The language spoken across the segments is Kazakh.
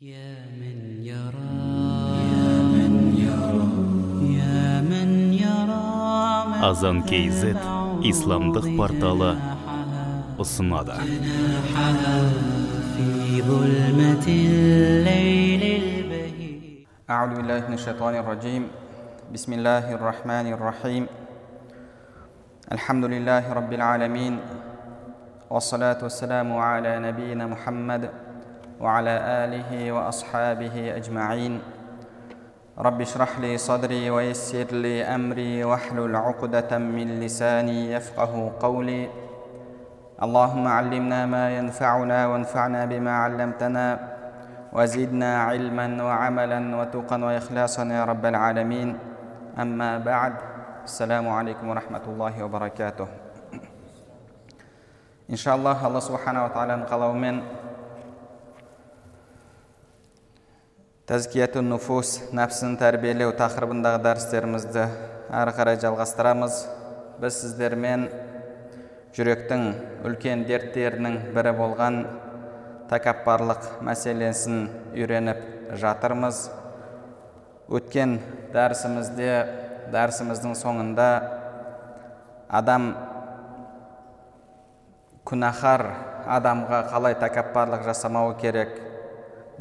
يا من يرى يا من يرى يا من يرى азан kz исламдық порталы ұсынады في ظلمة الليل البهيج أعوذ بالله من الشيطان الرجيم بسم الله الرحمن الرحيم الحمد لله رب العالمين والصلاة والسلام على نبينا محمد وعلى آله وأصحابه أجمعين. رب اشرح لي صدري ويسر لي أمري واحلل عقدة من لساني يفقه قولي. اللهم علمنا ما ينفعنا وانفعنا بما علمتنا وزدنا علما وعملا وتقا وإخلاصا يا رب العالمين. أما بعد السلام عليكم ورحمة الله وبركاته. إن شاء الله الله سبحانه وتعالى قال من тәзкиятун нуфус нәпсіні тәрбиелеу тақырыбындағы дәрістерімізді әрі қарай жалғастырамыз. Біз сіздермен жүректің үлкен дерттерінің бірі болған тәкаппарлық мәселесін үйреніп жатырмыз. Өткен дәрісімізде дәрісіміздің соңында адам күнәһар адамға қалай тәкаппарлық жасамауы керек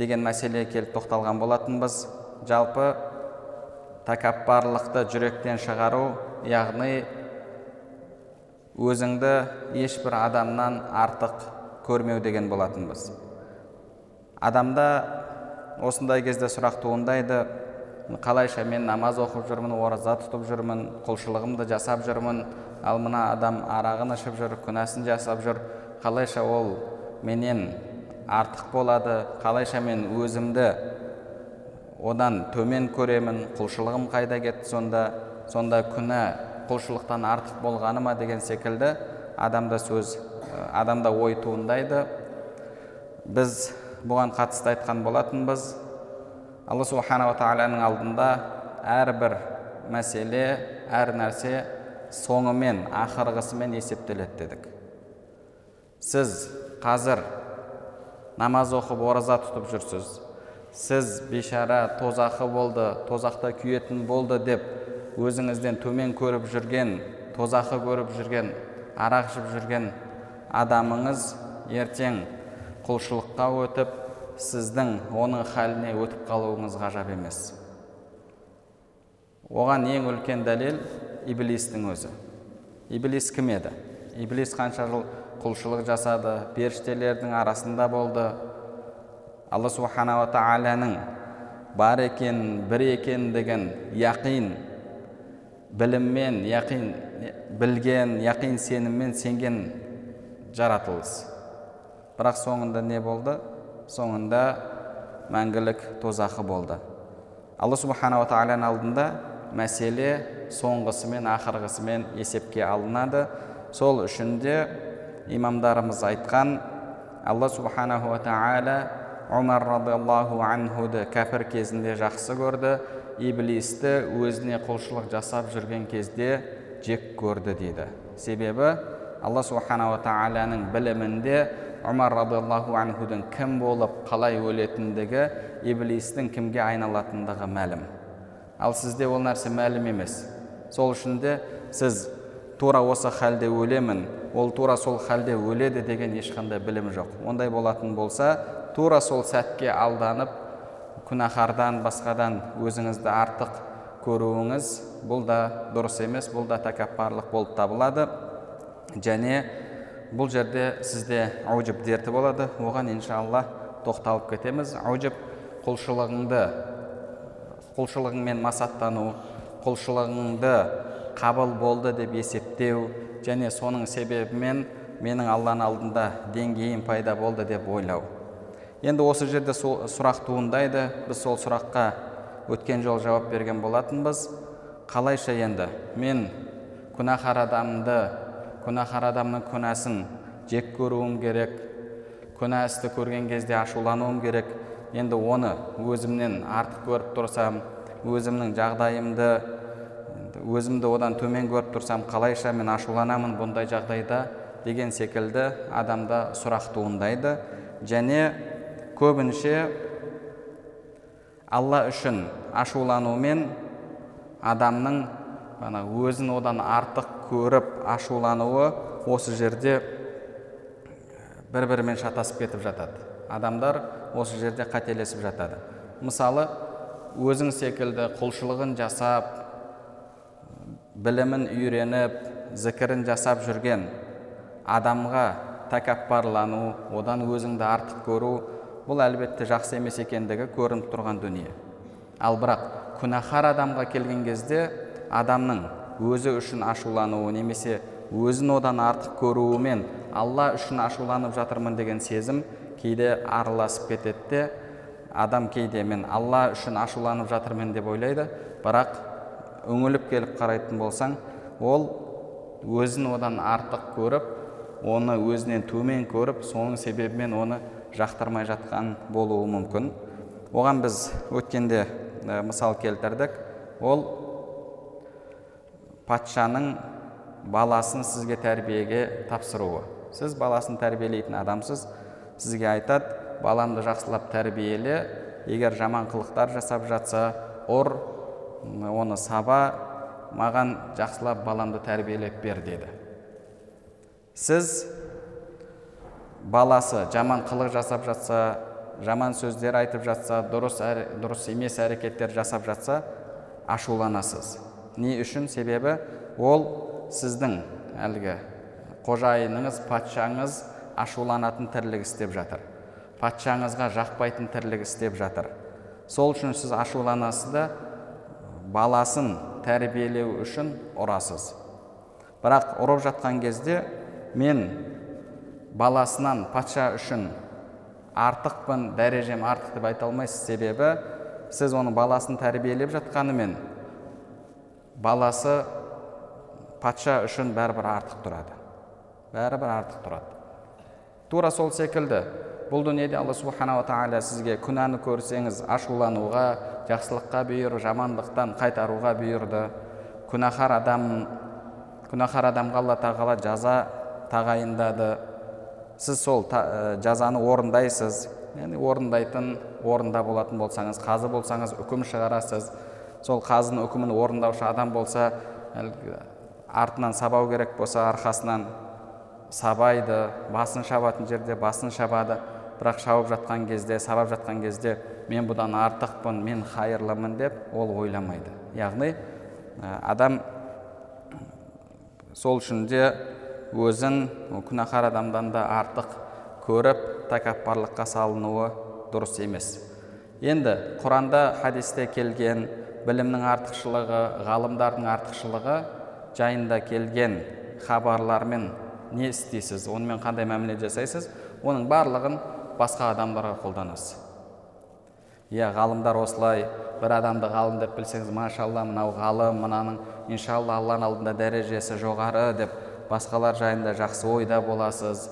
деген мәселеге келіп тоқталған болатынбыз. Жалпы тәкаппарлықты жүректен шығару яғни өзіңді ешбір адамнан артық көрмеу деген болатынбыз. Адамда осындай кезде сұрақ туындайды. Қалайша мен намаз оқып жүрмін ораза тұтып жүрмін құлшылығымды жасап жүрмін ал мына адам арағын ішіп жүр күнәсін жасап жүр. Қалайша ол менен артық болады. Қалайша мен өзімді одан төмен көремін құлшылығым қайда кетті сонда? Сонда күнә құлшылықтан артық болғаны ма деген секілді адамда сөз адамда ой туындайды. Біз бұған қатысты айтқан болатынбыз. Алла субханала тағаланың алдында әрбір мәселе әр нәрсе соңымен ақырғысымен есептеледі дедік. Сіз қазір намаз оқып ораза тұтып жүрсіз. Сіз бейшара тозақы болды тозақта күйетін болды деп өзіңізден төмен көріп жүрген тозақы көріп жүрген арақ ішіп жүрген адамыңыз ертең құлшылыққа өтіп сіздің оның халіне өтіп қалуыңыз ғажап емес. Оған ең үлкен дәлел иблистің өзі. Иблис кім еді? Иблис қанша жыл құлшылық жасады. Періштелердің арасында болды. Алла субханала тағаланың бар екен бір екендігін яқин біліммен яқин білген яқин сеніммен сенген жаратылыс. Бірақ соңында не болды? Соңында мәңгілік тозақы болды. Алла субханала тағаланың алдында мәселе соңғысымен ақырғысымен есепке алынады. Сол үшін де имамдарымыз айтқан алла субханаху тағала омар радиаллаху анхуды кәпір кезінде жақсы көрді иблисті өзіне құлшылық жасап жүрген кезде жек көрді дейді. Себебі алла субханала тағаланың білімінде омар радиаллаху анхудың кім болып қалай өлетіндігі иблистің кімге айналатындығы мәлім. Ал сізде ол нәрсе мәлім емес. Сол үшін де сіз тура осы халде өлемін ол тура сол халде өледі деген ешқандай білім жоқ. Ондай болатын болса тура сол сәтке алданып күнәһардан басқадан өзіңізді артық көруіңіз бұл да дұрыс емес бұл да тәкаппарлық болып табылады. Және бұл жерде сізде аужіп дерті болады. Оған иншалла тоқталып кетеміз. Аужіп құлшылығыңды құлшылығыңмен масаттану құлшылығыңды қабыл болды деп есептеу және соның себебімен менің алланың алдында деңгейім пайда болды деп ойлау. Енді осы жерде сол сұрақ туындайды. Біз сол сұраққа өткен жол жауап берген болатынбыз. Қалайша енді? Мен күнәһар адамды күнәһар адамның күнәсін жек көруім керек күнә істі көрген кезде ашулануым керек. Енді оны өзімнен артық көріп тұрсам өзімнің жағдайымды өзімді одан төмен көріп тұрсам қалайша мен ашуланамын бұндай жағдайда деген секілді адамда сұрақ туындайды. Және көбінше алла үшін ашуланумен адамның ана өзін одан артық көріп ашулануы осы жерде бір бірімен шатасып кетіп жатады. Адамдар осы жерде қателесіп жатады. Мысалы өзің секілді құлшылығын жасап білімін үйреніп зікірін жасап жүрген адамға тәкаппарлану одан өзіңді артық көру бұл әлбетте жақсы емес екендігі көрініп тұрған дүние. Ал бірақ күнәһар адамға келген кезде адамның өзі үшін ашулануы немесе өзін одан артық көруімен алла үшін ашуланып жатырмын деген сезім кейде араласып кетеді адам кейде мен алла үшін ашуланып жатырмын деп ойлайды. Бірақ үңіліп келіп қарайтын болсаң ол өзін одан артық көріп оны өзінен төмен көріп соның себебімен оны жақтырмай жатқан болуы мүмкін. Оған біз өткенде ә, мысал келтірдік. Ол патшаның баласын сізге тәрбиеге тапсыруы. Сіз баласын тәрбиелейтін адамсыз. Сізге айтады баламды жақсылап тәрбиеле егер жаман қылықтар жасап жатса ұр оны саба маған жақсылап баламды тәрбиелеп бер деді. Сіз баласы жаман қылық жасап жатса жаман сөздер айтып жатса дұрыс әрі, дұрыс емес әрекеттер жасап жатса ашуланасыз. Не үшін? Себебі ол сіздің әлгі қожайыныңыз патшаңыз ашуланатын тірлік істеп жатыр. Патшаңызға жақпайтын тірлік істеп жатыр. Сол үшін сіз ашуланасыз да баласын тәрбиелеу үшін ұрасыз. Бірақ ұрып жатқан кезде мен баласынан патша үшін артықпын дәрежем артық деп айта алмайсыз. Себебі сіз оның баласын тәрбиелеп жатқанымен баласы патша үшін бәрібір артық тұрады. Бәрібір артық тұрады. Тура сол секілді. Бұл дүниеде алла субханала тағала сізге күнәні көрсеңіз ашулануға жақсылыққа бұйыру жамандықтан қайтаруға бұйырды. Күнәһар адам күнәһар адамға алла тағала жаза тағайындады. Сіз сол жазаны орындайсыз. Яғни орындайтын орында болатын болсаңыз қазы болсаңыз үкім шығарасыз. Сол қазының үкімін орындаушы адам болса әлгі артынан сабау керек болса арқасынан сабайды басын шабатын жерде басын шабады. Бірақ шауып жатқан кезде сабап жатқан кезде мен бұдан артықпын мен хайырлымын деп ол ойламайды. Яғни адам сол үшін де өзін күнәһар адамдан да артық көріп тәкаппарлыққа салынуы дұрыс емес. Енді құранда хадисте келген білімнің артықшылығы ғалымдардың артықшылығы жайында келген хабарлармен не істейсіз? Онымен қандай мәміле жасайсыз? Оның барлығын басқа адамдарға қолданасыз. Иә ғалымдар осылай бір адамды ғалым деп білсеңіз машалла мынау ғалым мынаның иншалла алланың алдында дәрежесі жоғары деп басқалар жайында жақсы ойда боласыз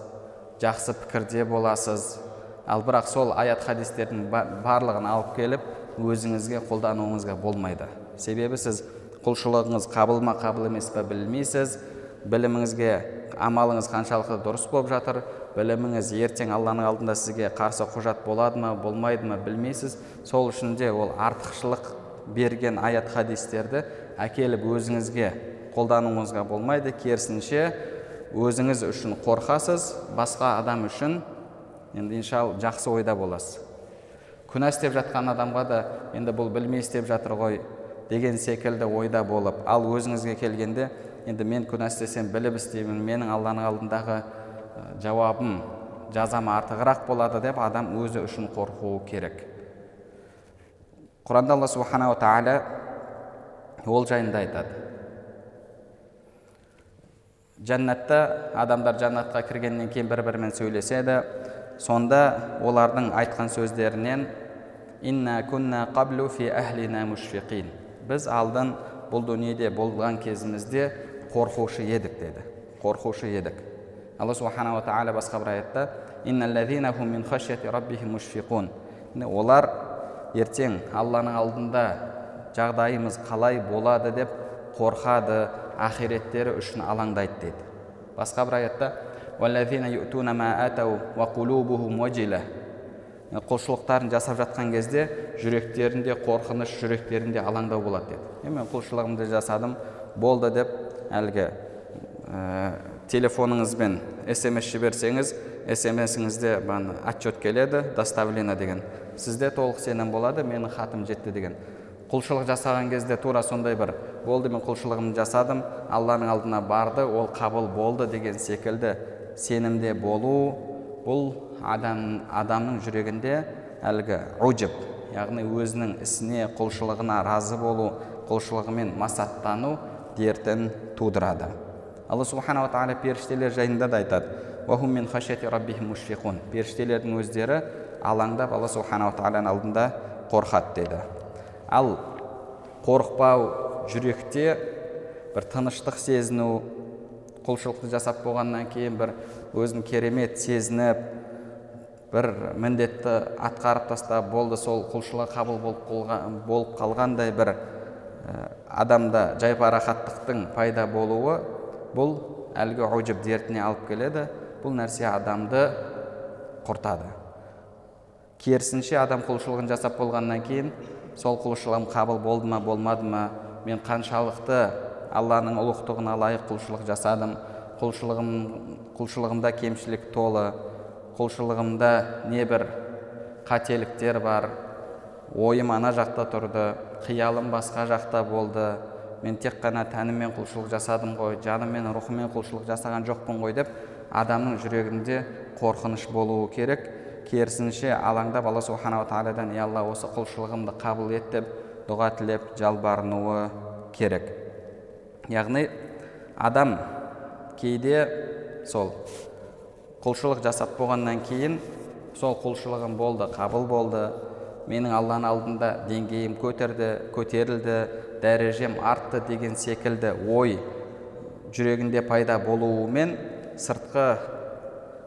жақсы пікірде боласыз. Ал бірақ сол аят хадистердің барлығын алып келіп өзіңізге қолдануыңызға болмайды. Себебі сіз құлшылығыңыз қабыл ма қабыл емес па білмейсіз біліміңізге амалыңыз қаншалықты дұрыс болып жатыр біліміңіз ертең алланың алдында сізге қарсы құжат болады ма болмайды ма білмейсіз. Сол үшін де ол артықшылық берген аят хадистерді әкеліп өзіңізге қолдануыңызға болмайды. Керісінше өзіңіз үшін қорқасыз басқа адам үшін енді иншалла жақсы ойда боласыз. Күнә істеп жатқан адамға да енді бұл білмей істеп жатыр ғой деген секілді ойда болып ал өзіңізге келгенде енді мен күнә істесем біліп істеймін менің алланың алдындағы жауабым жазам артығырақ болады деп адам өзі үшін қорқуы керек. Құранда алла субханала тағала ол жайында айтады. Жәннатта адамдар жәннатқа кіргеннен кейін бір бірімен сөйлеседі. Сонда олардың айтқан сөздерінен инна күнна қаблу фи әхлина мушфиқин біз алдын бұл дүниеде болған кезімізде қорқушы едік деді. Қорқушы едік. Алла субханала тағала басқа бір аятта олар ертең алланың алдында жағдайымыз қалай болады деп қорқады ақиреттері үшін алаңдайды дейді басқа бір аятта құлшылықтарын жасап жатқан кезде жүректерінде қорқыныш жүректерінде алаңдау болады деді е мен құлшылығымды жасадым болды деп әлгі ә, телефоныңызбен смс жіберсеңіз смсіңізде отчет келеді доставлено деген. Сізде толық сенім болады менің хатым жетті деген. Құлшылық жасаған кезде тура сондай бір болды мен құлшылығымды жасадым алланың алдына барды ол қабыл болды деген секілді сенімде болу бұл адам, адамның жүрегінде әлгі уджіб яғни өзінің ісіне құлшылығына разы болу құлшылығымен масаттану дертін тудырады. Алла субханала тағала періштелер жайында да айтады. Періштелердің өздері алаңдап алла субханала тағаланың алдында қорқады деді. Ал қорықпау жүректе бір тыныштық сезіну құлшылықты жасап болғаннан кейін бір өзін керемет сезініп бір міндетті атқарып тастап болды сол құлшылық қабыл болып, болып қалғандай бір адамда жайпарақаттықтың пайда болуы бұл әлгі ұжып дертіне алып келеді. Бұл нәрсе адамды құртады. Керісінше адам құлшылығын жасап болғаннан кейін сол құлшылығым қабыл болды ма болмады ма? Мен қаншалықты алланың ұлықтығына лайық құлшылық жасадым. Құлшылығым құлшылығымда кемшілік толы. Құлшылығымда небір қателіктер бар. Ойым ана жақта тұрды қиялым басқа жақта болды. Мен тек қана тәніммен құлшылық жасадым ғой жаныммен рухыммен құлшылық жасаған жоқпын ғой деп адамның жүрегінде қорқыныш болуы керек. Керісінше алаңдап алла субханала тағаладан е алла осы құлшылығымды қабыл ет деп дұға тілеп жалбарынуы керек. Яғни адам кейде сол құлшылық жасап болғаннан кейін сол құлшылығым болды қабыл болды менің алланың алдында деңгейім көтерді көтерілді дәрежем артты деген секілді ой жүрегінде пайда болуымен сыртқы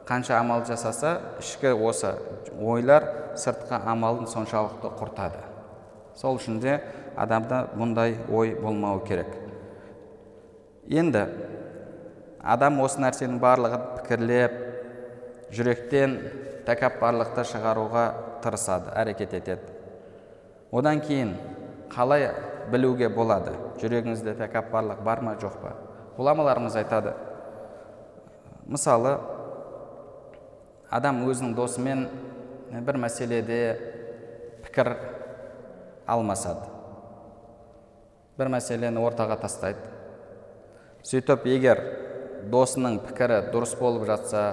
қанша амал жасаса ішкі осы ойлар сыртқы амалын соншалықты құртады. Сол үшін де адамда бұндай ой болмау керек. Енді адам осы нәрсенің барлығын пікірлеп жүректен тәкаппарлықты шығаруға тырысады әрекет етеді. Одан кейін қалай білуге болады. Жүрегіңізде тәкаппарлық бар ма жоқ па? Ғұламаларымыз айтады мысалы адам өзінің досымен бір мәселеде пікір алмасады. Бір мәселені ортаға тастайды. Сөйтіп егер досының пікірі дұрыс болып жатса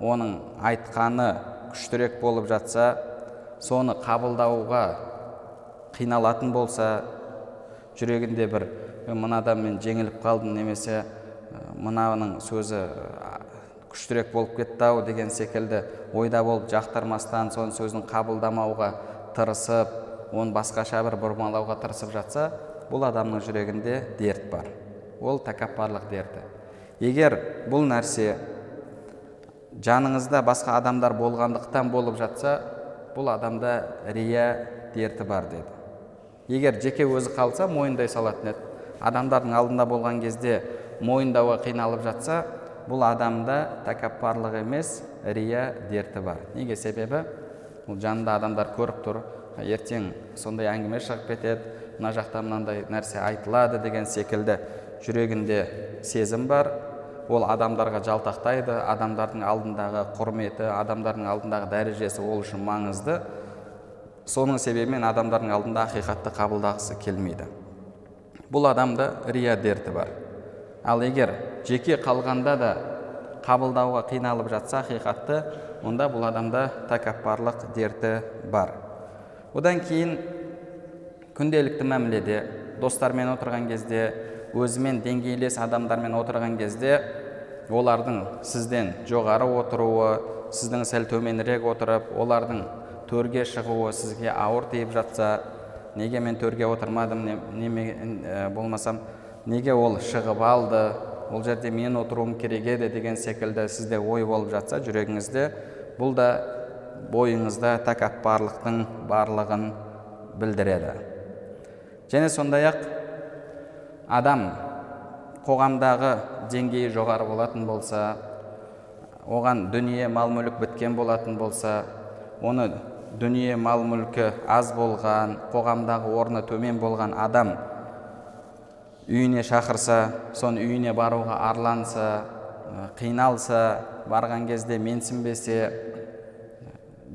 оның айтқаны күштірек болып жатса соны қабылдауға қиналатын болса жүрегінде бір мынадан мен жеңіліп қалдым немесе мынаның сөзі күштірек болып кетті ау деген секілді ойда болып жақтырмастан соның сөзін қабылдамауға тырысып оны басқаша бір бұрмалауға тырысып жатса бұл адамның жүрегінде дерт бар. Ол тәкаппарлық дерті. Егер бұл нәрсе жаныңызда басқа адамдар болғандықтан болып жатса бұл адамда рия дерті бар деді. Егер жеке өзі қалса мойындай салатын еді. Адамдардың алдында болған кезде мойындауға қиналып жатса бұл адамда тәкаппарлық емес рия дерті бар. Неге себебі? Бұл жанында адамдар көріп тұр. Ертең сондай әңгіме шығып кетеді мына жақта мынандай нәрсе айтылады деген секілді. Жүрегінде сезім бар. Ол адамдарға жалтақтайды. Адамдардың алдындағы құрметі адамдардың алдындағы дәрежесі ол үшін маңызды. Соның себебімен адамдардың алдында ақиқатты қабылдағысы келмейді. Бұл адамда рия дерті бар. Ал егер жеке қалғанда да қабылдауға қиналып жатса ақиқатты онда бұл адамда тәкаппарлық дерті бар. Одан кейін күнделікті мәміледе достармен отырған кезде өзімен деңгейлес адамдармен отырған кезде олардың сізден жоғары отыруы сіздің сәл төменірек отырып олардың төрге шығуы сізге ауыр тиіп жатса неге мен төрге отырмадым неме ә, болмасам неге ол шығып алды ол жерде мен отыруым керек еді деген секілді сізде ой болып жатса жүрегіңізде бұл да бойыңызда тәкаппарлықтың барлығын білдіреді. Және сондай ақ адам қоғамдағы деңгейі жоғары болатын болса оған дүние мал мүлік біткен болатын болса оны дүние мал мүлкі аз болған қоғамдағы орны төмен болған адам үйіне шақырса соны үйіне баруға арланса қиналса барған кезде менсінбесе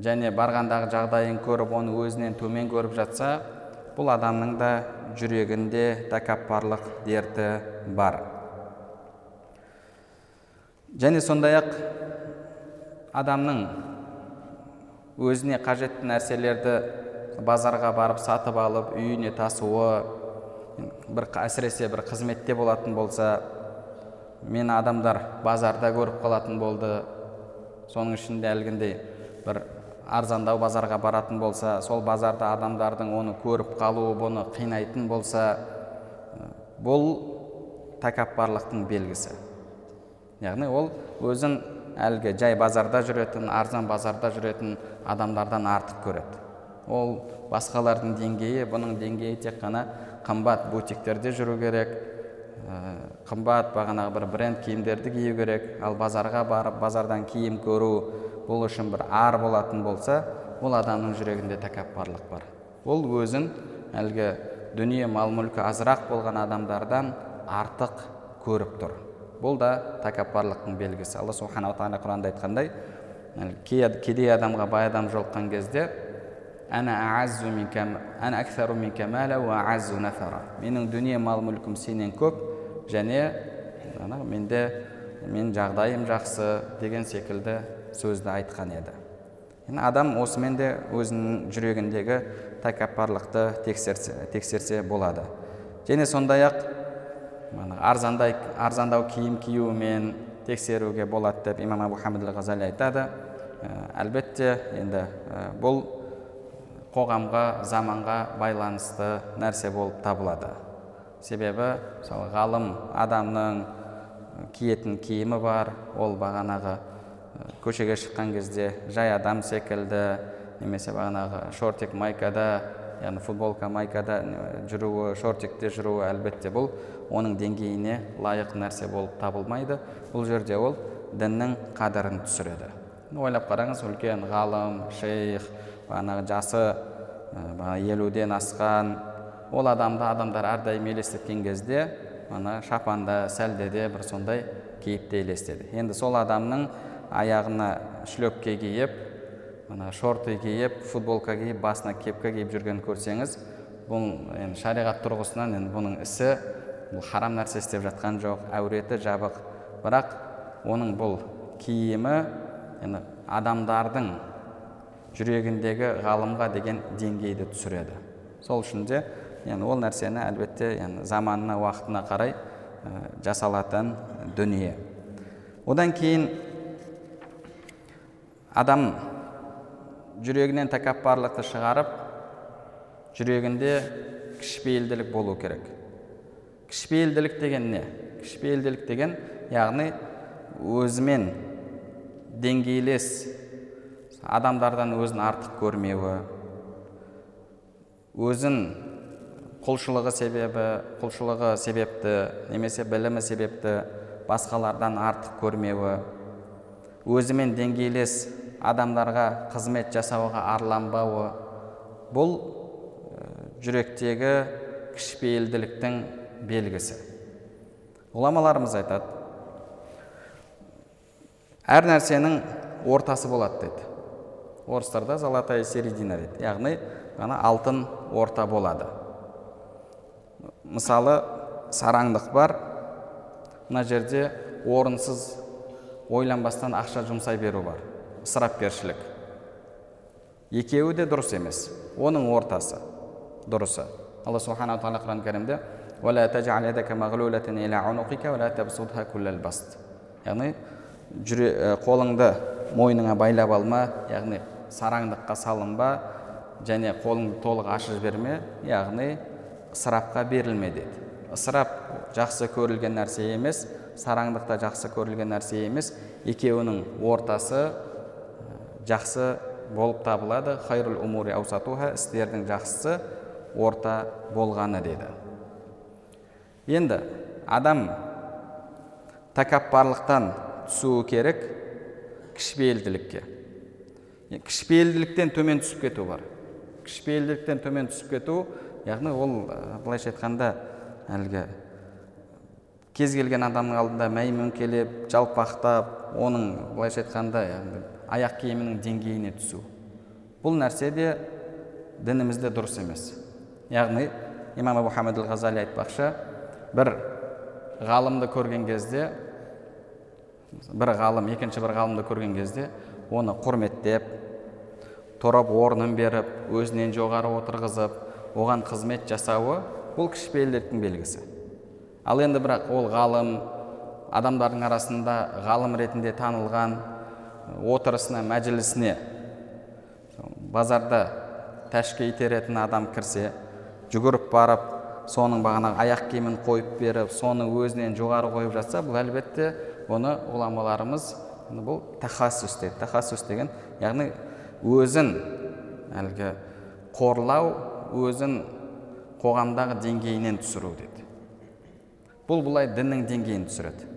және барғандағы жағдайын көріп оны өзінен төмен көріп жатса бұл адамның да жүрегінде тәкаппарлық дерті бар. Және сондай ақ адамның өзіне қажетті нәрселерді базарға барып сатып алып үйіне тасуы бір әсіресе бір қызметте болатын болса мен адамдар базарда көріп қалатын болды. Соның ішінде әлгіндей бір арзандау базарға баратын болса сол базарда адамдардың оны көріп қалуы бұны қинайтын болса бұл тәкаппарлықтың белгісі. Яғни ол өзін әлгі жай базарда жүретін арзан базарда жүретін адамдардан артық көреді. Ол басқалардың деңгейі бұның деңгейі тек қана қымбат бутиктерде жүру керек қымбат бағанағы бір бренд киімдерді кию керек. Ал базарға барып базардан киім көру бұл үшін бір ар болатын болса ол адамның жүрегінде тәкаппарлық бар. Ол өзін әлгі дүние мал мүлкі азырақ болған адамдардан артық көріп тұр. Бұл да тәкаппарлықтың белгісі. Алла субханала тағала құранда айтқандай кедей адамға бай адам жолыққан кезде менің дүние мал мүлкім сенен көп және менде мен жағдайым жақсы деген секілді сөзді айтқан еді. Енді адам осымен де өзінің жүрегіндегі тәкаппарлықты тексерсе, тексерсе болады. Және сондай ақ арзандай арзандау киім киюмен тексеруге болады деп имам абу хамид ғазали айтады. Әлбетте енді бұл қоғамға заманға байланысты нәрсе болып табылады. Себебі мысалы ғалым адамның киетін киімі бар ол бағанағы көшеге шыққан кезде жай адам секілді немесе бағанағы шортик майкада яғни футболка майкада жүруі шортикте жүруі әлбетте бұл оның деңгейіне лайық нәрсе болып табылмайды. Бұл жерде ол діннің қадірін түсіреді. Ойлап қараңыз үлкен ғалым шейх бағанағы жасы елуден асқан ол адамды адамдар әрдайым елестеткен кезде ана шапанда сәлдеде бір сондай кейіпте елестеді. Енді сол адамның аяғына шлепке киіп ана шорты киіп футболка киіп басына кепка киіп жүргенін көрсеңіз бұл енді шариғат тұрғысынан енді бұның ісі бұл харам нәрсе істеп жатқан жоқ әуреті жабық. Бірақ оның бұл киімі енді адамдардың жүрегіндегі ғалымға деген деңгейді түсіреді. Сол үшін де енді ол нәрсені әлбетте енді заманына уақытына қарай жасалатын дүние. Одан кейін адам жүрегінен тәкаппарлықты шығарып жүрегінде кішіпейілділік болу керек. Кішіпейілділік деген не? Кішіпейілділік деген яғни өзімен деңгейлес адамдардан өзін артық көрмеуі өзін құлшылығы себебі құлшылығы себепті немесе білімі себепті басқалардан артық көрмеуі өзімен деңгейлес адамдарға қызмет жасауға арланбауы бұл жүректегі кішіпейілділіктің белгісі. Ғұламаларымыз айтады әр нәрсенің ортасы болады дейді орыстарда золотая середина дейді яғни ана алтын орта болады. Мысалы сараңдық бар. Мына жерде орынсыз ойланбастан ақша жұмсай беру бар. Ысырапкершілік. Екеуі де дұрыс емес. Оның ортасы дұрысы. Алла субханала тағала құран кәрімде яғни жүре, қолыңды мойныңа байлап алма яғни сараңдыққа салынба және қолыңды толық ашып жіберме яғни ысырапқа берілме деді ысырап жақсы көрілген нәрсе емес сараңдық та жақсы көрілген нәрсе емес екеуінің ортасы жақсы болып табылады хайрул умури аусатуха істердің жақсысы орта болғаны деді енді адам тәкаппарлықтан түсуі керек кішіпейілділікке. Кішіпейілділіктен төмен түсіп кету бар. Кішіпейілділіктен төмен түсіп кету яғни ол былайша айтқанда әлгі кез келген адамның алдында мәймөңкелеп жалпақтап оның былайша айтқанда яғни аяқ киімінің деңгейіне түсу. Бұл нәрсе де дінімізде дұрыс емес. Яғни имам абу хамид ал ғазали айтпақшы бір ғалымды көрген кезде бір ғалым екінші бір ғалымды көрген кезде оны құрметтеп тұрып орнын беріп өзінен жоғары отырғызып оған қызмет жасауы бұл кішіпейілділіктің белгісі. Ал енді бірақ ол ғалым адамдардың арасында ғалым ретінде танылған отырысына мәжілісіне базарда тәшке итеретін адам кірсе жүгіріп барып соның бағанағы аяқ киімін қойып беріп соны өзінен жоғары қойып жатса бұл әлбетте оны ғұламаларымыз бұл тахассус дейді. Тахассус деген яғни өзін әлгі қорлау өзін қоғамдағы деңгейінен түсіру дейді. Бұл бұлай діннің деңгейін түсіреді.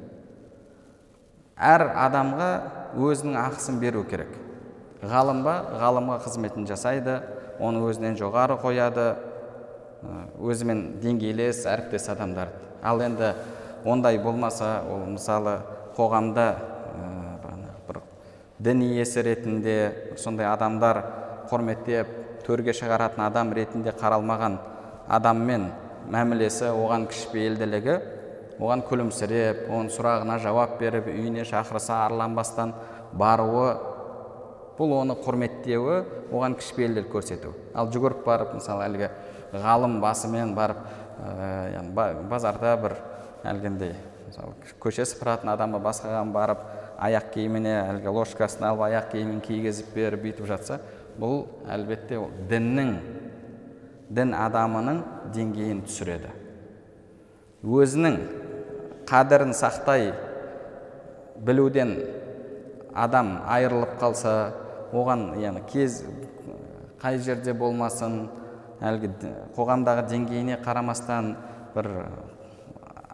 Әр адамға өзінің ақысын беру керек. Ғалым ба ғалымға қызметін жасайды оны өзінен жоғары қояды өзімен деңгейлес әріптес адамдарды ал енді ондай болмаса ол мысалы қоғамда бір дін иесі ретінде сондай адамдар құрметтеп төрге шығаратын адам ретінде қаралмаған адаммен мәмілесі оған кішіпейілділігі оған күлімсіреп оның сұрағына жауап беріп үйіне шақырса арланбастан баруы бұл оны құрметтеуі оған кішіпейілділік көрсету. Ал жүгіріп барып мысалы әлгі ғалым басымен барып ә, базарда бір әлгіндей мысалы көше сыпыратын адамға басқаға барып аяқ киіміне әлгі ложкасын алып аяқ киімін кигізіп беріп бүйтіп жатса бұл әлбетте ол діннің дін адамының деңгейін түсіреді. Өзінің қадірін сақтай білуден адам айырылып қалса оған яғни кез қай жерде болмасын әлгі қоғамдағы деңгейіне қарамастан бір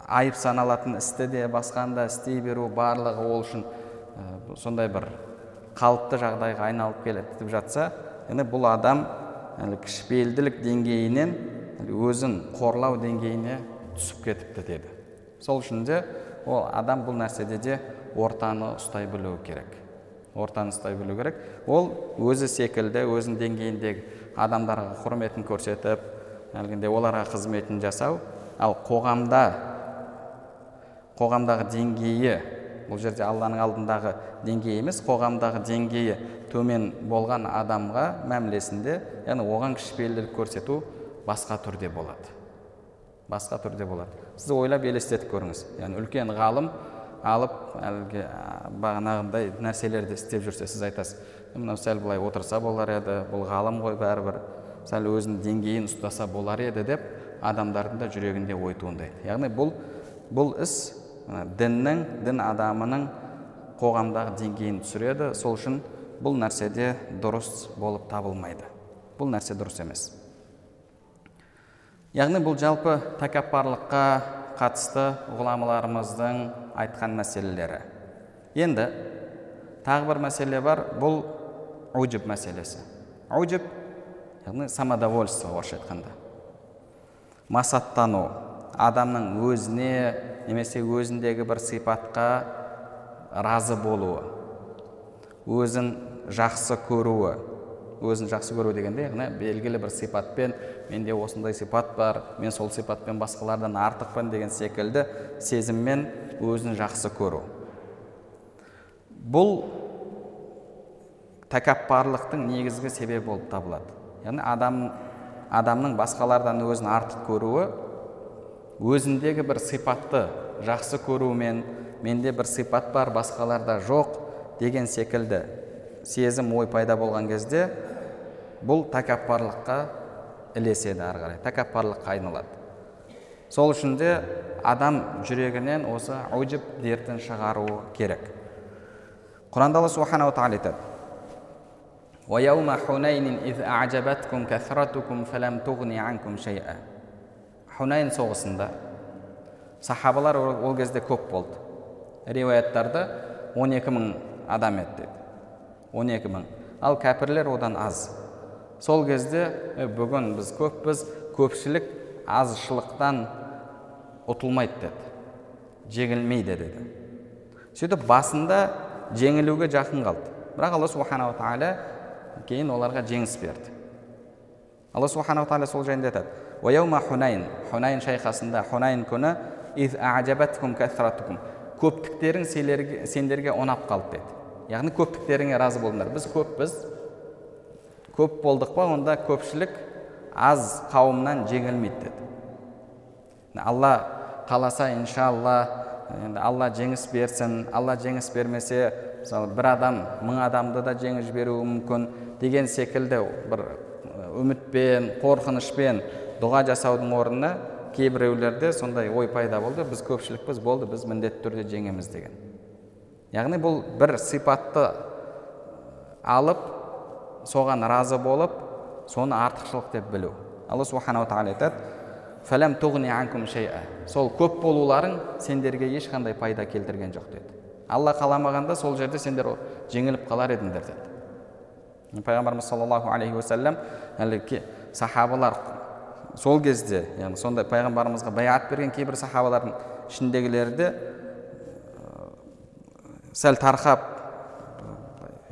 айып саналатын істі де басқаны да істей беру барлығы ол үшін сондай бір қалыпты жағдайға айналып келеді жатса енді бұл адам әлі кішіпейілділік деңгейінен өзін қорлау деңгейіне түсіп кетіпті деді. Сол үшін де ол адам бұл нәрседе де ортаны ұстай білуі керек. Ортаны ұстай білу керек. Ол өзі секілді өзінің деңгейіндегі адамдарға құрметін көрсетіп әлгінде оларға қызметін жасау. Ал қоғамда қоғамдағы деңгейі бұл жерде алланың алдындағы деңгейі емес қоғамдағы деңгейі төмен болған адамға мәмілесінде яғни оған кішіпейілділік көрсету басқа түрде болады. Басқа түрде болады. Сіз ойлап елестетіп көріңіз. Яғни үлкен ғалым алып әлгі бағанағындай нәрселерді істеп жүрсе сіз айтасыз мынау сәл былай отырса болар еді бұл ғалым ғой бәрібір. Сәл өзінің деңгейін ұстаса болар еді деп адамдардың да жүрегінде ой туындайды. Яғни бұл бұл іс діннің дін адамының қоғамдағы деңгейін түсіреді. Сол үшін бұл нәрседе дұрыс болып табылмайды. Бұл нәрсе дұрыс емес. Яғни бұл жалпы тәкаппарлыққа қатысты ғұламаларымыздың айтқан мәселелері. Енді тағы бір мәселе бар. Бұл уджуб мәселесі. Уджуб яғни самодовольство орысша айтқанда. Масаттану. Адамның өзіне немесе өзіндегі бір сипатқа разы болуы. Өзін жақсы көруі. Өзін жақсы көру дегенде яғни белгілі бір сипатпен менде осындай сипат бар мен сол сипатпен басқалардан артықпын деген секілді сезіммен өзін жақсы көру. Бұл тәкаппарлықтың негізгі себебі болып табылады. Яғни адам адамның басқалардан өзін артық көруі өзіндегі бір сипатты жақсы көрумен менде бір сипат бар басқаларда жоқ деген секілді сезім ой пайда болған кезде бұл тәкаппарлыққа ілеседі ары қарай тәкаппарлыққа айналады. Сол үшін де адам жүрегінен осы уджуб дертін шығаруы керек. Құранда алла субханала тағала айтады ويوم حنين إذ أعجبتكم كثرتكم فلم تغني عنكم شيئا хунайн соғысында сахабалар ол кезде көп болды риуаяттарда 12 мың адам еді деді 12 мың ал кәпірлер одан аз сол кезде «Е, бүгін біз көппіз көпшілік азшылықтан ұтылмайды деді жеңілмейді деді сөйтіп басында жеңілуге жақын қалды бірақ алла субханала тағала кейін оларға жеңіс берді алла субханала тағала сол жайында айтады «Уайаума хунайн хунайн шайқасында хунайн күні «Из а'жабаткум кәсратукум». көптіктерің сендерге ұнап қалды деді яғни көптіктеріңе разы болдыңдар біз көппіз көп болдық па онда көпшілік аз қауымнан жеңілмейді деді алла қаласа иншалла енді алла жеңіс берсін алла жеңіс бермесе мысалы бір адам мың адамды да жеңіп жіберуі мүмкін деген секілді бір үмітпен қорқынышпен дұға жасаудың орнына кейбіреулерде сондай ой пайда болды. Біз көпшілікпіз болды біз міндетті түрде жеңеміз деген. Яғни бұл бір сипатты алып соған разы болып соны артықшылық деп білу. Алла субханала тағала айтады Сол көп болуларың сендерге ешқандай пайда келтірген жоқ деді. Алла қаламағанда сол жерде сендер жеңіліп қалар едіңдер деді. Пайғамбарымыз саллаллаху алейхи уассалам әлі сахабалар сол кезде яғни сондай пайғамбарымызға баяат берген кейбір сахабалардың ішіндегілері де сәл тарқап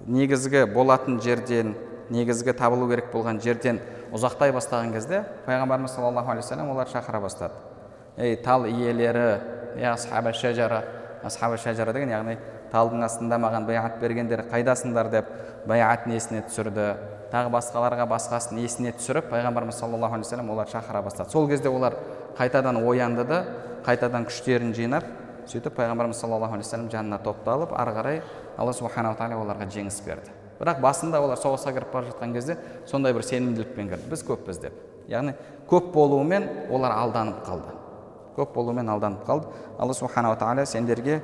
негізгі болатын жерден негізгі табылу керек болған жерден ұзақтай бастаған кезде пайғамбарымыз саллаллаху алейхи вассалам олар шақыра бастады. Ей тал иелері ей асхаба шажара асхаба шажара деген яғни талдың астында маған баяат бергендер қайдасыңдар деп баяатын есіне түсірді. Тағы басқаларға басқасын есіне түсіріп пайғамбарымыз саллаллаху алейхи вассалам олар шақыра бастады. Сол кезде олар қайтадан оянды да қайтадан күштерін жинап сөйтіп пайғамбарымыз саллаллаху алейхи вассалам жанына топталып ары қарай алла субханала тағала оларға жеңіс берді. Бірақ басында олар соғысқа кіріп бара жатқан кезде сондай бір сенімділікпен кірді. Біз көппіз деп. Яғни көп болуымен олар алданып қалды көп болуымен алданып қалды алла субханала тағала сендерге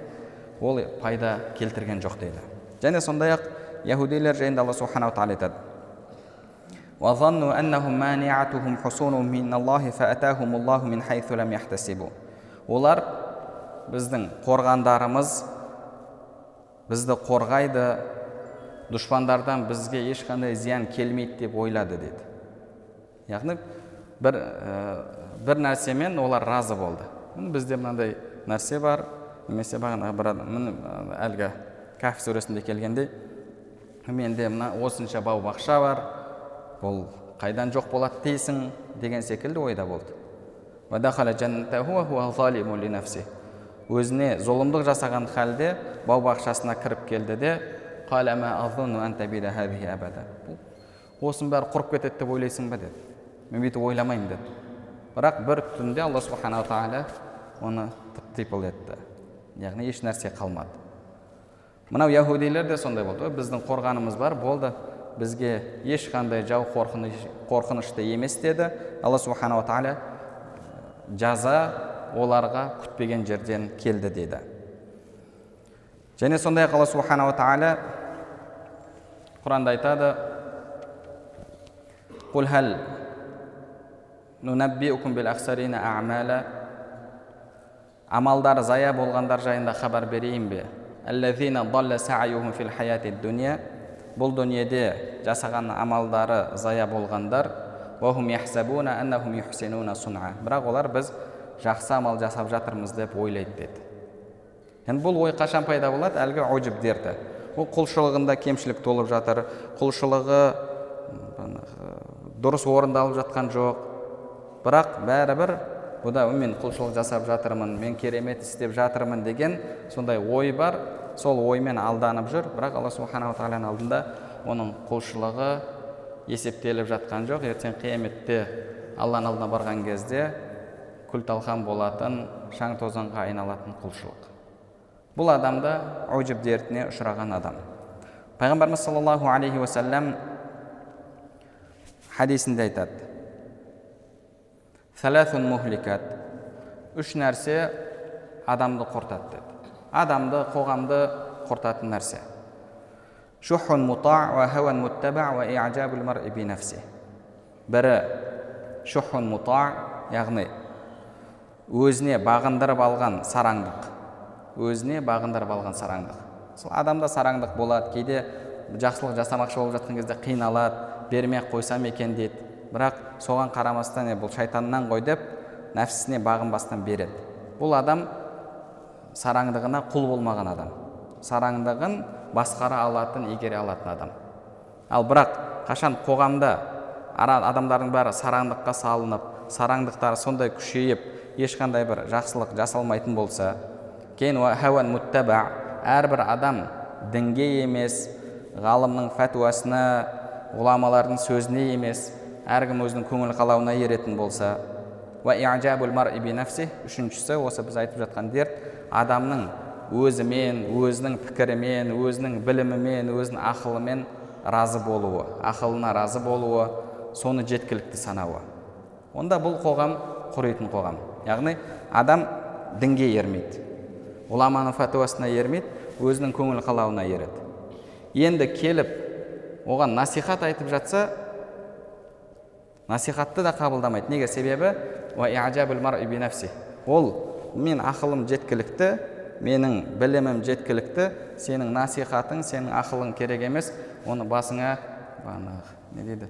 ол пайда келтірген жоқ дейді және сондай ақ яхудилер жайында алла субханала тағала айтады وظنوا أنهم مانعتهم حصونهم من الله فأتاهم الله من حيث لم يحتسبوا олар біздің қорғандарымыз бізді қорғайды дұшпандардан бізге ешқандай зиян келмейді деп ойлады деді яғни бір, ә, бір нәрсемен олар разы болды. Бізде мынандай нәрсе бар немесе бағана бір адам әлгі кәф сүресінде келгендей менде мына осынша бау бақша бар бұл қайдан жоқ болады дейсің деген секілді ойда болды. Өзіне зұлымдық жасаған халде бау бақшасына кіріп келді де осының бәрі құрып кетеді деп ойлайсың ба деді. Мен бүйтіп ойламаймын деді. Бірақ бір түнде алла субханала тағала оны тып етті. Яғни еш нәрсе қалмады. Мынау яхудилер де сондай болды біздің қорғанымыз бар болды. Бізге ешқандай жау қорқынышты емес деді. Алла субханала тағала жаза оларға күтпеген жерден келді дейді және сондай ақ алла субханала тағала құранда айтады амалдары зая болғандар жайында хабар берейін бе бұл дүниеде жасаған амалдары зая болғандар бірақ олар біз жақсы амал жасап жатырмыз деп ойлайды деді енді бұл ой қашан пайда болады әлгі ожиб дерті ол құлшылығында кемшілік толып жатыр құлшылығы дұрыс орындалып жатқан жоқ бірақ бәрібір бұда мен құлшылық жасап жатырмын мен керемет істеп жатырмын деген сондай ой бар. Сол оймен алданып жүр. Бірақ алла субханала тағаланың алдында оның құлшылығы есептеліп жатқан жоқ. Ертең қияметте алланың алдына барған кезде күл талқан болатын шаң тозаңға айналатын құлшылық. Бұл адамда ожіб дертіне ұшыраған адам. Пайғамбарымыз саллаллаху алейхи уассалам хадисінде айтады. Мухликат үш нәрсе адамды құртады деді адамды қоғамды құртатын нәрсе бірі шухун мута яғни өзіне бағындырып алған сараңдық өзіне бағындырып алған сараңдық сол адамда сараңдық болады кейде жақсылық жасамақшы болып жатқан кезде қиналады бермей ақ қойсам екен дейді бірақ соған қарамастан «Е, бұл шайтаннан ғой деп нәпсісіне бағынбастан береді. Бұл адам сараңдығына құл болмаған адам. Сараңдығын басқара алатын игере алатын адам. Ал бірақ қашан қоғамда адамдардың бәрі сараңдыққа салынып сараңдықтары сондай күшейіп ешқандай бір жақсылық жасалмайтын болса кейін хауан муттаба әрбір адам дінге емес ғалымның фәтуасына ғұламалардың сөзіне емес әркім өзінің көңіл қалауына еретін болса үшіншісі осы біз айтып жатқан дерт адамның өзімен өзінің пікірімен өзінің білімімен өзінің ақылымен разы болуы ақылына разы болуы соны жеткілікті санауы. Онда бұл қоғам құритын қоғам. Яғни адам дінге ермейді ғұламаның фәтуасына ермейді өзінің көңіл қалауына ереді. Енді келіп оған насихат айтып жатса насихатты да қабылдамайды. Неге? Себебі ол мен ақылым жеткілікті менің білімім жеткілікті сенің насихатың сенің ақылың керек емес оны басыңа не дейді?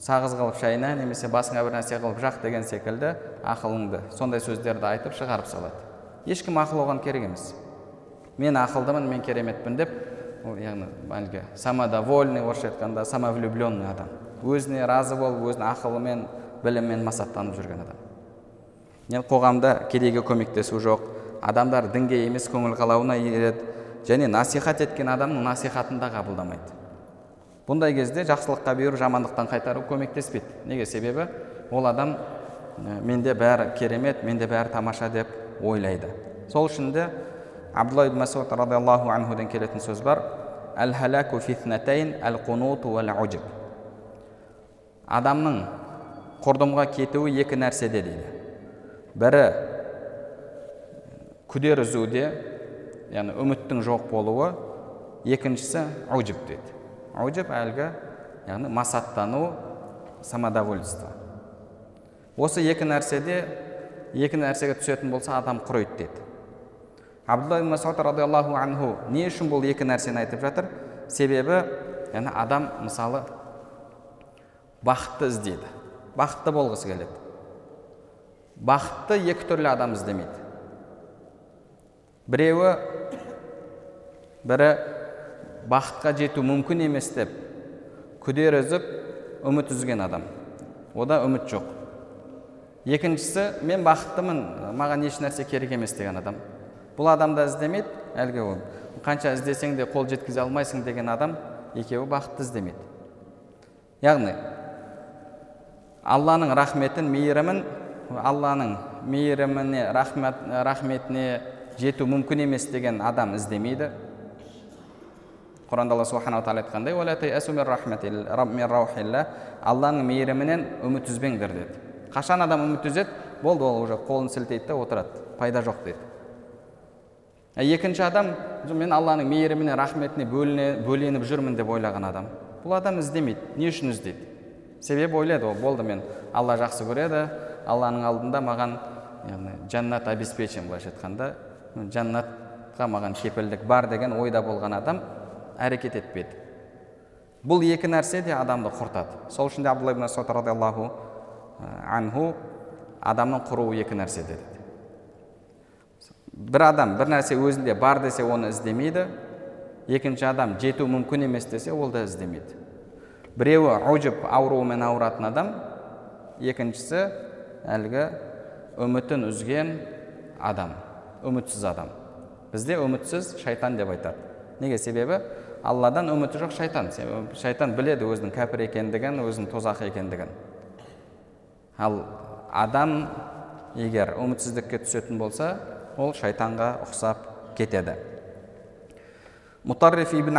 Сағыз қылып шайна немесе басыңа бір нәрсе қылып жақ деген секілді ақылыңды сондай сөздерді айтып шығарып салады. Ешкім ақыл оған керек емес. Мен ақылдымын мен кереметпін деп ол яғни әлгі самодовольный орысша айтқанда самовлюбленный адам. Өзіне разы болып өзінің ақылымен біліммен масаттанып жүрген адам. Енді қоғамда кедейге көмектесу жоқ адамдар дінге емес көңіл қалауына ереді және насихат еткен адамның насихатын да қабылдамайды. Бұндай кезде жақсылыққа бұйыру жамандықтан қайтару көмектеспейді. Неге? Себебі ол адам менде бәрі керемет менде бәрі тамаша деп ойлайды. Сол үшін де абдулла масуд анхуден келетін сөз бар. Әл адамның құрдымға кетуі екі нәрседе дейді. Бірі күдер үзуде яғни үміттің жоқ болуы. Екіншісі ұжіп дейді. Ұжіп әлгі яғни масаттану самодовольство. Осы екі нәрседе екі нәрсеге түсетін болса адам құриды деді абдулла ибн масуд радиаллаху анху не үшін бұл екі нәрсені айтып жатыр? Себебі яғни адам мысалы бақытты іздейді. Бақытты болғысы келеді. Бақытты екі түрлі адам іздемейді. Біреуі бірі бақытқа жету мүмкін емес деп күдер үзіп үміт үзген адам. Ода үміт жоқ. Екіншісі мен бақыттымын маған еш нәрсе керек емес деген адам. Бұл адам да іздемейді әлгі ол. Қанша іздесең де қол жеткізе алмайсың деген адам екеуі бақытты іздемейді. Яғни алланың рахметін мейірімін алланың мейіріміне рахмет, рахметіне жету мүмкін емес деген адам іздемейді. Құранда алла субханала тағала айтқандай алланың мейірімінен үміт үзбеңдер деді. Қашан адам үміт үзеді? Болды ол уже қолын сілтейді да отырады. Пайда жоқ дейді екінші адам мен алланың мейіріміне рахметіне бөленіп жүрмін деп ойлаған адам. Бұл адам іздемейді не үшін іздейді? Себебі ойлайды ол болды мен алла жақсы көреді алланың алдында маған яғни жәннат обеспечен былайша айтқанда жәннатқа маған кепілдік бар деген ойда болған адам әрекет етпеді бұл екі нәрсе де адамды құртады. Сол үшін де абдулла ибн масуд радиаллаху анху адамның құруы екі нәрсе деді. Бір адам бір нәрсе өзінде бар десе оны іздемейді. Екінші адам жету мүмкін емес десе ол да іздемейді. Біреуі ұжып ауруымен ауыратын адам екіншісі әлгі үмітін үзген адам үмітсіз адам бізде үмітсіз шайтан деп айтады неге себебі алладан үміті жоқ шайтан шайтан біледі өзінің кәпір екендігін өзінің тозақ екендігін ал адам егер үмітсіздікке түсетін болса ол шайтанға ұқсап кетеді мұтарриф ибн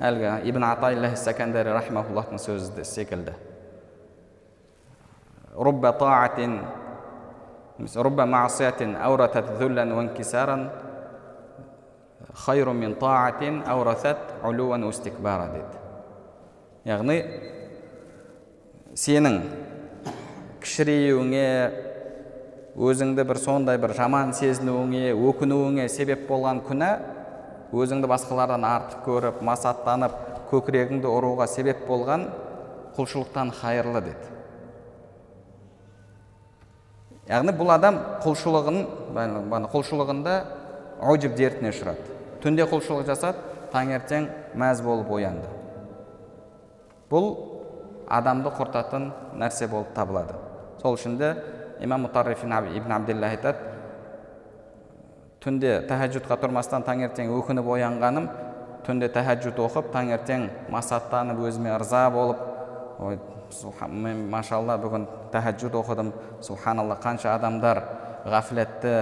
әлгі ибн атайлах сәкәндари рахимауллахтың сөзі секілді рубба таатин рубба маасиятин әуратат зүллән уанкисаран хайру мин таатин әуратат улуан устикбара деді. Яғни сенің кішірейуіңе өзіңді бір сондай бір жаман сезінуіңе өкінуіңе себеп болған күнә өзіңді басқалардан артық көріп масаттанып көкірегіңді ұруға себеп болған құлшылықтан хайырлы деді. Яғни бұл адам құлшылығын құлшылығында ұжіп дертіне ұшырады. Түнде құлшылық жасады таңертең мәз болып оянды. Бұл адамды құртатын нәрсе болып табылады. Сол үшін де имам мутарриф ибн абдилла айтады түнде тәхәжжудқа тұрмастан таңертең өкініп оянғаным түнде тәхәжжуд оқып таңертең масаттанып өзіме ырза болып ой мен машалла бүгін тәхәжжуд оқыдым субханалла қанша адамдар ғафлетті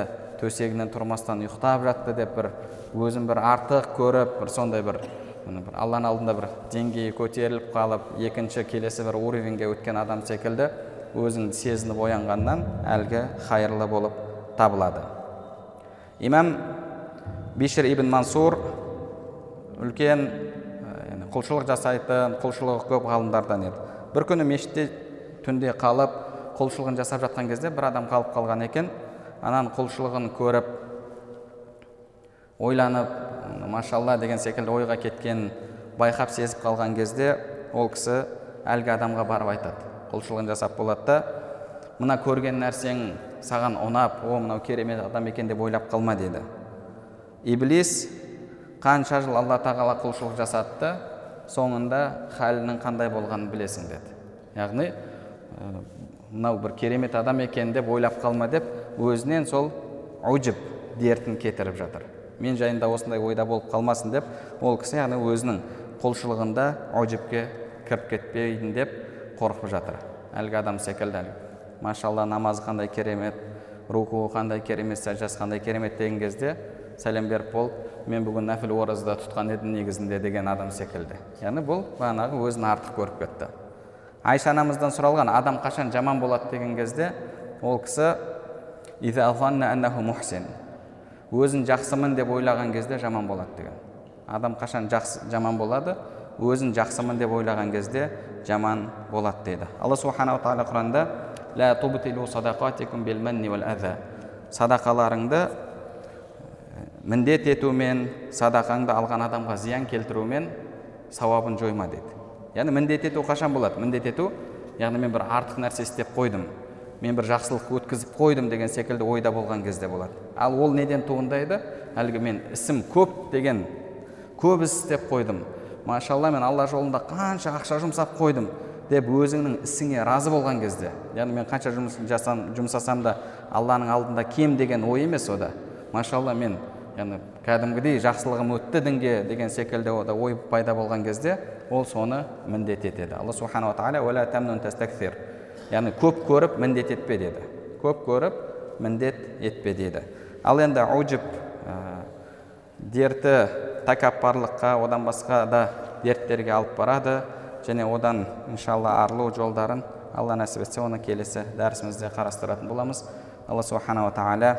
төсегінен тұрмастан ұйықтап жатты деп бір өзін бір артық көріп бір сондай бір бір алланың алдында бір деңгейі көтеріліп қалып екінші келесі бір уровеньге өткен адам секілді өзін сезініп оянғаннан әлгі хайырлы болып табылады. Имам бишір ибн мансур. Үлкен құлшылық жасайтын құлшылығы көп ғалымдардан еді. Бір күні мешітте түнде қалып құлшылығын жасап жатқан кезде бір адам қалып қалған екен. Ананың құлшылығын көріп ойланып машалла деген секілді ойға кеткенін байқап сезіп қалған кезде ол кісі әлгі адамға барып айтады. Құлшылығын жасап болады да мына көрген нәрсең саған ұнап о мынау керемет адам екен деп ойлап қалма деді. Иблис қанша жыл алла тағала құлшылық жасады да соңында халінің қандай болғанын білесің деді. Яғни мынау бір керемет адам екен деп ойлап қалма деп өзінен сол ұжіп дертін кетіріп жатыр. Мен жайында осындай ойда болып қалмасын деп ол кісі яғни өзінің құлшылығында ұжіпке кіріп кетпейін деп қорқып жатыр. Әлгі адам секілді машалла намазы қандай керемет рукуы қандай керемет сәждасы қандай керемет деген кезде сәлем беріп болып мен бүгін нәпіл ораза тұтқан едім негізінде деген адам секілді. Яғни бұл бағанағы өзін артық көріп кетті. Айша анамыздан сұралған адам қашан жаман болады? деген кезде ол кісі өзін жақсымын деп ойлаған кезде жаман болады деген. Адам қашан жақсы жаман болады? Өзін жақсымын деп ойлаған кезде жаман болады дейді. Алла субханала тағала құранда садақаларыңды міндет етумен садақаңды алған адамға зиян келтірумен сауабын жойма дейді яғни міндет ету қашан болады? Міндет ету яғни мен бір артық нәрсе істеп қойдым мен бір жақсылық өткізіп қойдым деген секілді ойда болған кезде болады. Ал ол неден туындайды? Әлгі мен ісім көп деген көп іс істеп қойдым. Машалла мен алла жолында қанша ақша жұмсап қойдым. Деп өзіңнің ісіңе разы болған кезде яғни мен қанша жұмыс жасам, жұмсасам да алланың алдында кем деген ой емес ода машалла мен яғни кәдімгідей жақсылығым өтті дінге деген секілді ода ой пайда болған кезде ол соны міндет етеді. Алла субханала тағала яғни көп көріп міндет етпе деді. Көп көріп міндет етпе деді. Ал енді ұжіп дерті тәкаппарлыққа одан басқа да дерттерге алып барады. Және одан иншалла арылу жолдарын алла нәсіп етсе оны келесі дәрісімізде қарастыратын боламыз. Алла субханала тағала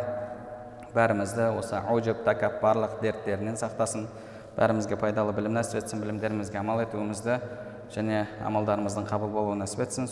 бәрімізді осы ұжып тәкаппарлық дерттерінен сақтасын. Бәрімізге пайдалы білім нәсіп етсін білімдерімізге амал етуімізді және амалдарымыздың қабыл болуын нәсіп етсін.